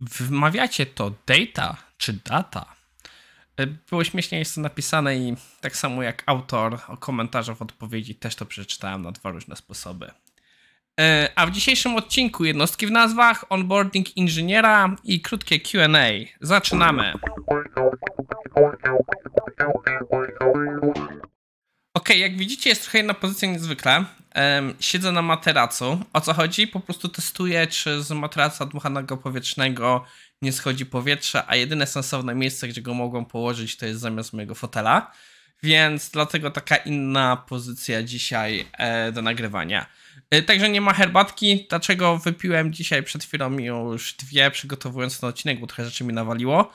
Wymawiacie to data czy data? E, było śmiesznie jest to napisane i tak samo jak autor o komentarzach w odpowiedzi też to przeczytałem na dwa różne sposoby. E, a w dzisiejszym odcinku jednostki w nazwach, onboarding inżyniera i krótkie QA. Zaczynamy. Ok, jak widzicie, jest trochę inna pozycja niezwykle. Siedzę na materacu. O co chodzi? Po prostu testuję, czy z materaca dmuchanego powietrznego nie schodzi powietrze, a jedyne sensowne miejsce, gdzie go mogą położyć, to jest zamiast mojego fotela. Więc dlatego taka inna pozycja dzisiaj e, do nagrywania. E, także nie ma herbatki. Dlaczego wypiłem dzisiaj przed chwilą już dwie, przygotowując ten odcinek, bo trochę rzeczy mi nawaliło.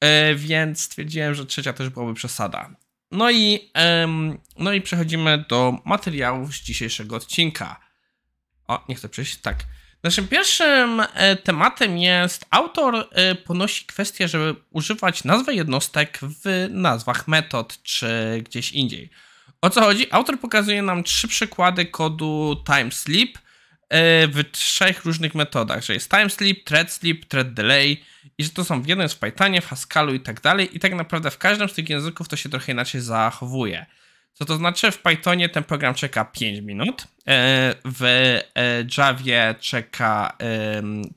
E, więc stwierdziłem, że trzecia też byłaby przesada. No i, um, no i przechodzimy do materiałów z dzisiejszego odcinka. O, nie chcę przejść. Tak. Naszym pierwszym e, tematem jest autor e, ponosi kwestię, żeby używać nazwy jednostek w nazwach metod czy gdzieś indziej. O co chodzi? Autor pokazuje nam trzy przykłady kodu timesleep w trzech różnych metodach, że jest timesleep, threadsleep, threaddelay i że to są w jednym w Pythonie, w Hascalu i tak dalej i tak naprawdę w każdym z tych języków to się trochę inaczej zachowuje. Co to znaczy? W Pythonie ten program czeka 5 minut, e, w e, Javie czeka,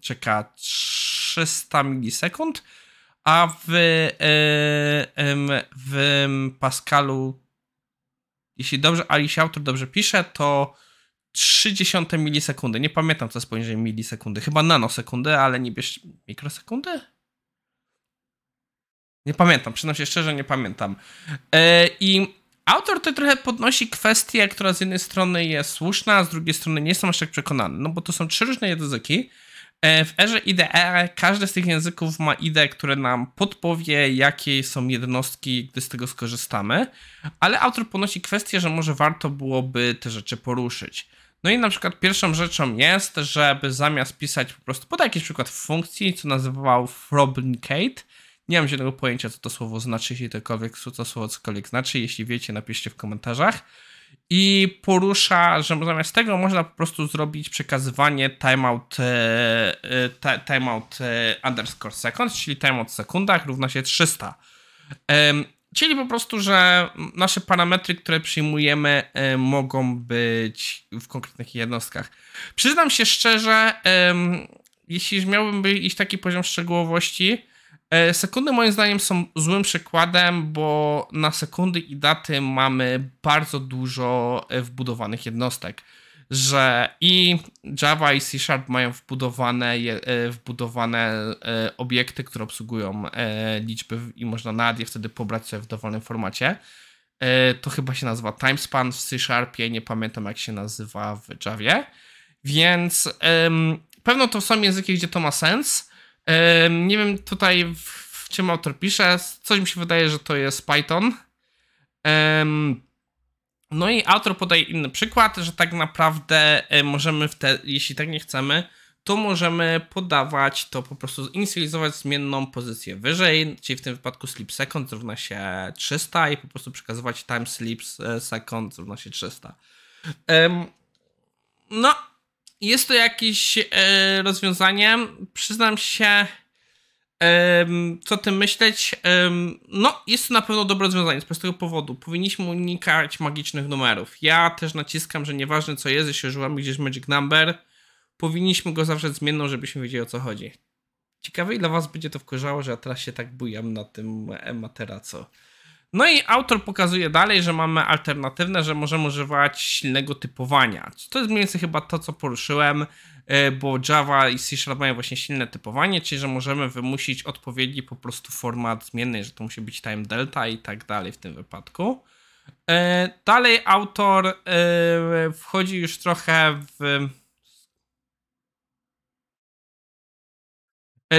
czeka 300 milisekund, a w, w Pascalu, jeśli dobrze, a autor dobrze pisze, to 30 milisekundy. Nie pamiętam, co jest poniżej milisekundy. Chyba nanosekundy, ale nie bierz mikrosekundy? Nie pamiętam, przyznam się szczerze, nie pamiętam. E, I autor tutaj trochę podnosi kwestię, która z jednej strony jest słuszna, a z drugiej strony nie jestem aż tak przekonany, no bo to są trzy różne języki. E, w erze IDE każdy z tych języków ma IDE, które nam podpowie, jakie są jednostki, gdy z tego skorzystamy, ale autor podnosi kwestię, że może warto byłoby te rzeczy poruszyć. No i na przykład pierwszą rzeczą jest, żeby zamiast pisać po prostu, podaj jakiś przykład funkcji, co nazywał Froblicate, nie mam żadnego pojęcia, co to słowo znaczy, jeśli tokolwiek, co to słowo cokolwiek znaczy. Jeśli wiecie, napiszcie w komentarzach. I porusza, że zamiast tego można po prostu zrobić przekazywanie timeout, e, e, timeout e, underscore seconds, czyli timeout w sekundach równa się 300. Czyli po prostu, że nasze parametry, które przyjmujemy, mogą być w konkretnych jednostkach. Przyznam się szczerze, jeśli miałbym iść taki poziom szczegółowości, E, sekundy moim zdaniem są złym przykładem, bo na sekundy i daty mamy bardzo dużo e, wbudowanych jednostek. Że i Java i C Sharp mają wbudowane, e, wbudowane obiekty, które obsługują liczby i można nawet je wtedy pobrać sobie w dowolnym formacie. To chyba się nazywa timespan w C Sharpie, nie pamiętam jak się nazywa w Javie. Więc pewno to są języki, gdzie to ma sens nie wiem tutaj w, w czym autor pisze. Coś mi się wydaje, że to jest Python. No i autor podaje inny przykład, że tak naprawdę e, możemy, w te, jeśli tak nie chcemy, to możemy podawać to po prostu inicjalizować zmienną pozycję wyżej, czyli w tym wypadku sleep second równa się 300 i po prostu przekazywać time sleep e, second równa się 300. No, jest to jakieś e, rozwiązanie. Przyznam się, co tym myśleć. No, jest to na pewno dobre rozwiązanie z prostego powodu. Powinniśmy unikać magicznych numerów. Ja też naciskam, że nieważne co jest, jeśli używamy gdzieś magic number, powinniśmy go zawsze zmienną, żebyśmy wiedzieli o co chodzi. Ciekawe, ile was będzie to wkurzało, że ja teraz się tak bujam na tym materaco. No i autor pokazuje dalej, że mamy alternatywne, że możemy używać silnego typowania. To jest mniej więcej chyba to, co poruszyłem, e, bo Java i C Sharp mają właśnie silne typowanie, czyli że możemy wymusić odpowiedni po prostu format zmienny, że to musi być time delta i tak dalej w tym wypadku. E, dalej autor e, wchodzi już trochę w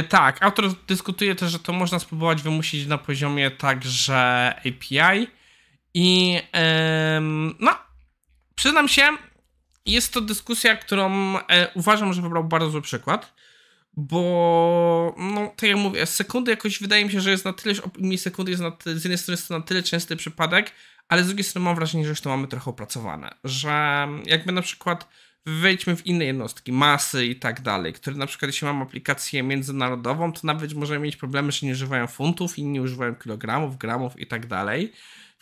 tak, autor dyskutuje też, że to można spróbować wymusić na poziomie także API i. No, przyznam się, jest to dyskusja, którą e, uważam, że wybrał bardzo zły przykład, bo no, tak jak mówię, sekundy jakoś wydaje mi się, że jest na tyle, milisekundy jest na, z jednej strony jest to na tyle częsty przypadek, ale z drugiej strony mam wrażenie, że już to mamy trochę opracowane, że jakby na przykład wejdźmy w inne jednostki, masy i tak dalej, które na przykład jeśli mam aplikację międzynarodową, to nawet możemy mieć problemy, że nie używają funtów, inni używają kilogramów, gramów i tak dalej.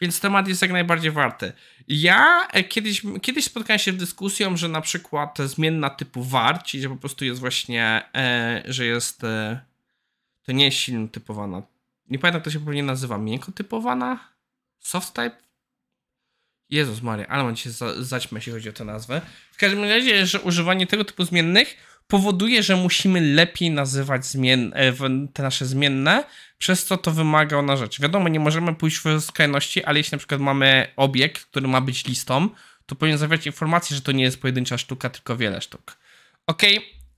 Więc temat jest jak najbardziej warty. Ja e, kiedyś, kiedyś spotkałem się z dyskusją, że na przykład zmienna typu var, czyli że po prostu jest właśnie, e, że jest, e, to nie jest silno typowana. Nie pamiętam, jak to się pewnie nazywa, miękko typowana? Soft type? Jezus Maria, ale mam się za, zaćmę, jeśli chodzi o tę nazwę. W każdym razie, że używanie tego typu zmiennych powoduje, że musimy lepiej nazywać zmien, e, te nasze zmienne, przez co to wymaga ona rzeczy. Wiadomo, nie możemy pójść w skrajności, ale jeśli na przykład mamy obiekt, który ma być listą, to powinien zawierać informację, że to nie jest pojedyncza sztuka, tylko wiele sztuk. Ok,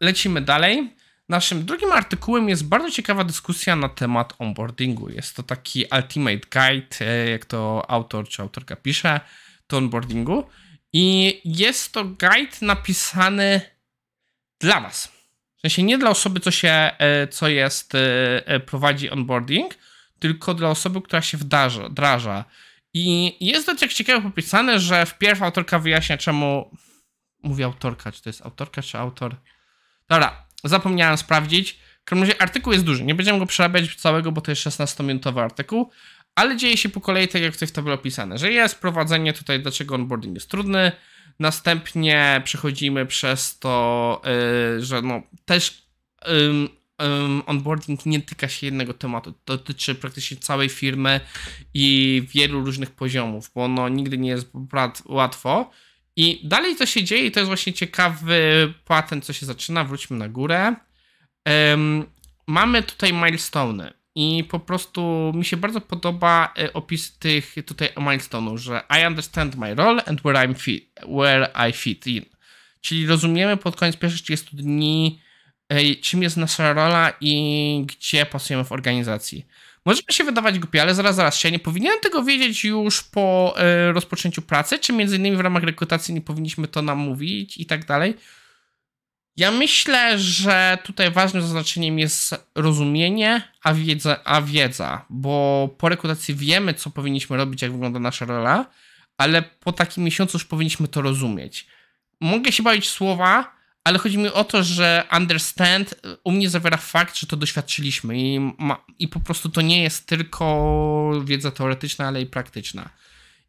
lecimy dalej. Naszym drugim artykułem jest bardzo ciekawa dyskusja na temat onboardingu. Jest to taki ultimate guide, e, jak to autor czy autorka pisze, do onboardingu. I jest to guide napisany dla Was. W sensie nie dla osoby, co się, e, co jest, e, prowadzi onboarding, tylko dla osoby, która się wdarza, wdraża. I jest to tak ciekawe popisane, że wpierw autorka wyjaśnia, czemu. Mówi autorka, czy to jest autorka, czy autor. Dobra, Zapomniałem sprawdzić. W każdym razie artykuł jest duży. Nie będziemy go przerabiać całego, bo to jest 16-minutowy artykuł, ale dzieje się po kolei tak, jak tutaj w tabeli opisane, że jest prowadzenie tutaj, dlaczego onboarding jest trudny. Następnie przechodzimy przez to, yy, że no też yy, onboarding nie tyka się jednego tematu. Dotyczy praktycznie całej firmy i wielu różnych poziomów, bo ono nigdy nie jest łatwo. I dalej co się dzieje, i to jest właśnie ciekawy patent, co się zaczyna. Wróćmy na górę. Um, mamy tutaj milestone i po prostu mi się bardzo podoba e, opis tych tutaj milestone'ów, że I understand my role and where, I'm fit, where I fit in. Czyli rozumiemy pod koniec pierwszych 30 dni, czym jest nasza rola i gdzie pasujemy w organizacji. Może mi się wydawać głupie, ale zaraz, zaraz się. Nie powinienem tego wiedzieć już po e, rozpoczęciu pracy, czy między innymi w ramach rekrutacji nie powinniśmy to nam mówić i tak dalej. Ja myślę, że tutaj ważnym zaznaczeniem jest rozumienie, a wiedza, a wiedza, bo po rekrutacji wiemy, co powinniśmy robić, jak wygląda nasza rola, ale po takim miesiącu już powinniśmy to rozumieć. Mogę się bawić słowa, ale chodzi mi o to, że understand u mnie zawiera fakt, że to doświadczyliśmy i, ma, i po prostu to nie jest tylko wiedza teoretyczna, ale i praktyczna.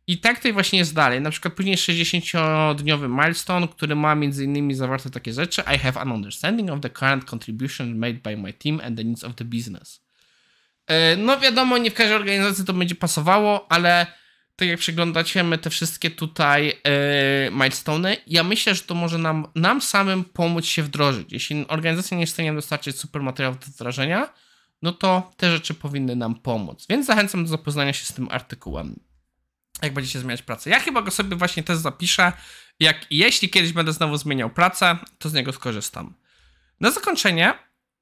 I tak tutaj właśnie jest dalej. Na przykład później 60-dniowy milestone, który ma między innymi zawarte takie rzeczy. I have an understanding of the current contribution made by my team and the needs of the business. E, no wiadomo, nie w każdej organizacji to będzie pasowało, ale tak jak przeglądacie te wszystkie tutaj yy, milestone, ja myślę, że to może nam, nam samym pomóc się wdrożyć. Jeśli organizacja nie jest w stanie dostarczyć super materiałów do wdrażania, no to te rzeczy powinny nam pomóc. Więc zachęcam do zapoznania się z tym artykułem. Jak będziecie zmieniać pracę. Ja chyba go sobie właśnie też zapiszę. Jak jeśli kiedyś będę znowu zmieniał pracę, to z niego skorzystam. Na zakończenie,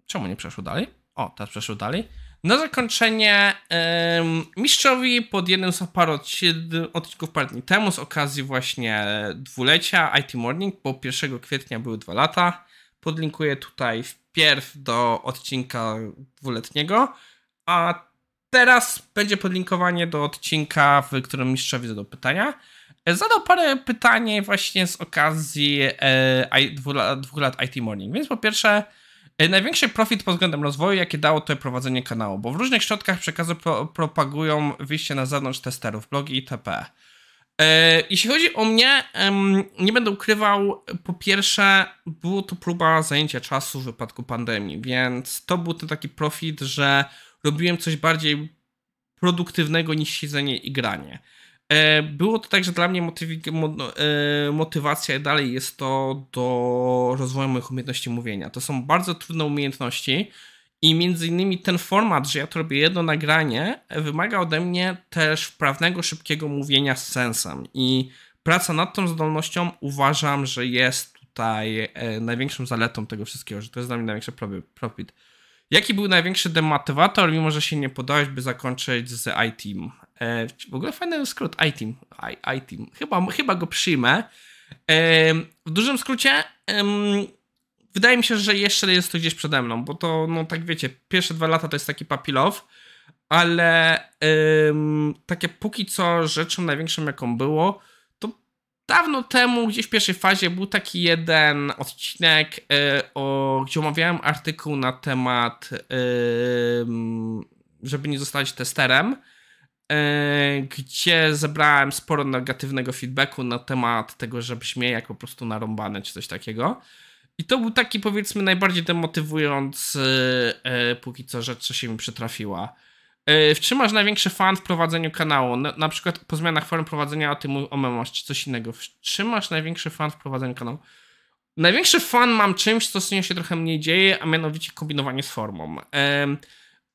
czemu nie przeszło dalej? O, teraz przeszło dalej. Na zakończenie mistrzowi pod jednym z paru odcinków parę dni temu z okazji właśnie dwulecia IT Morning, bo 1 kwietnia były dwa lata. Podlinkuję tutaj wpierw do odcinka dwuletniego, a teraz będzie podlinkowanie do odcinka, w którym mistrzowi zadał pytania. Zadał parę pytań właśnie z okazji e, dwóch, lat IT Morning. Więc po pierwsze, największy profit pod względem rozwoju, jakie dało to prowadzenie kanału, bo w różnych środkach przekazu pro, propagują wyjście na zewnątrz testerów, blogi itp. E, jeśli chodzi o mnie, nie będę ukrywał, po pierwsze, było to próba zajęcia czasu w wypadku pandemii, więc to był ten taki profit, że robiłem coś bardziej produktywnego niż siedzenie i granie. E, było to tak, że dla mnie e, motywacja dalej jest to do rozwoju moich umiejętności mówienia. To są bardzo trudne umiejętności i między innymi ten format, że ja to robię jedno nagranie, wymaga ode mnie też wprawnego, szybkiego mówienia z sensem i praca nad tą zdolnością uważam, że jest tutaj e, największą zaletą tego wszystkiego, że to jest dla mnie największy profit. Jaki był największy demotywator, mimo że się nie podałeś, by zakończyć z iTeam? E, w ogóle fajny skrót iTeam. iTeam. Chyba, chyba go przyjmę. E, w dużym skrócie wydaje mi się, że jeszcze jest to gdzieś przede mną, bo to, no tak wiecie, pierwsze dwa lata to jest taki papilow, ale takie póki co rzeczą największą jaką było, Dawno temu, gdzieś w pierwszej fazie, był taki jeden odcinek, e, o, gdzie omawiałem artykuł na temat, żeby nie zostać testerem, e, gdzie zebrałem sporo negatywnego feedbacku na temat tego, że brzmię jak po prostu narąbane czy coś takiego. I to był taki, powiedzmy, najbardziej demotywujący póki co rzecz, co się mi przytrafiła. W czym masz największy fan w prowadzeniu kanału? Na, na przykład po zmianach form prowadzenia, o tym o memos, czy coś innego. W czym masz największy fan w prowadzeniu kanału? Największy fan mam czymś, co z nią się trochę mniej dzieje, a mianowicie kombinowanie z formą.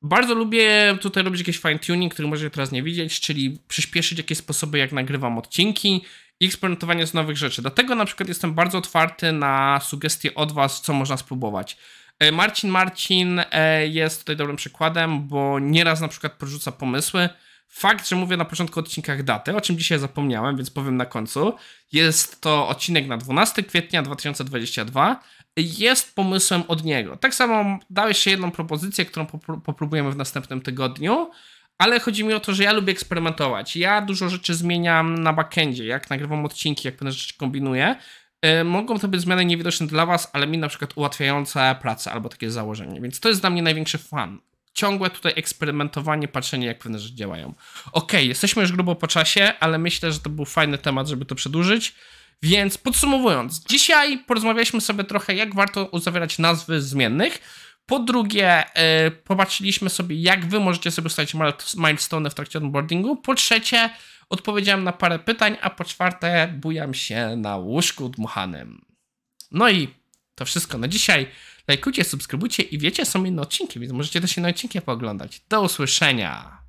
bardzo lubię tutaj robić jakiś fine tuning, który możecie teraz nie widzieć, czyli przyspieszyć jakieś sposoby, jak nagrywam odcinki i eksperymentowanie z nowych rzeczy. Dlatego na przykład jestem bardzo otwarty na sugestie od Was, co można spróbować. E, Marcin Marcin e, jest tutaj dobrym przykładem, bo nieraz na przykład porzuca pomysły. Fakt, że mówię na początku odcinkach daty, o czym dzisiaj zapomniałem, więc powiem na końcu. Jest to odcinek na 12 kwietnia 2022. Jest pomysłem od niego. Tak samo dałeś się jedną propozycję, którą popróbujemy w następnym tygodniu, ale chodzi mi o to, że ja lubię eksperymentować. Ja dużo rzeczy zmieniam na backendzie, jak nagrywam odcinki, jak pewne rzeczy kombinuję. E, mogą to być zmiany niewidoczne dla Was, ale mi na przykład ułatwiające pracę albo takie założenie. Więc to jest dla mnie największy fan. Ciągłe tutaj eksperymentowanie, patrzenie, jak pewne rzeczy działają. Ok, jesteśmy już grubo po czasie, ale myślę, że to był fajny temat, żeby to przedłużyć. Więc podsumowując, dzisiaj porozmawialiśmy sobie trochę, jak warto uzawierać nazwy zmiennych. Po drugie, yy, popatrzyliśmy sobie, jak wy możecie sobie ustalić milestone w trakcie onboardingu. Po trzecie, Odpowiedziałem na parę pytań, a po czwarte bujam się na łóżku dmuchanym. No i to wszystko na dzisiaj. Lajkujcie, subskrybujcie i wiecie, są inne odcinki, więc możecie też inne odcinki pooglądać. Do usłyszenia!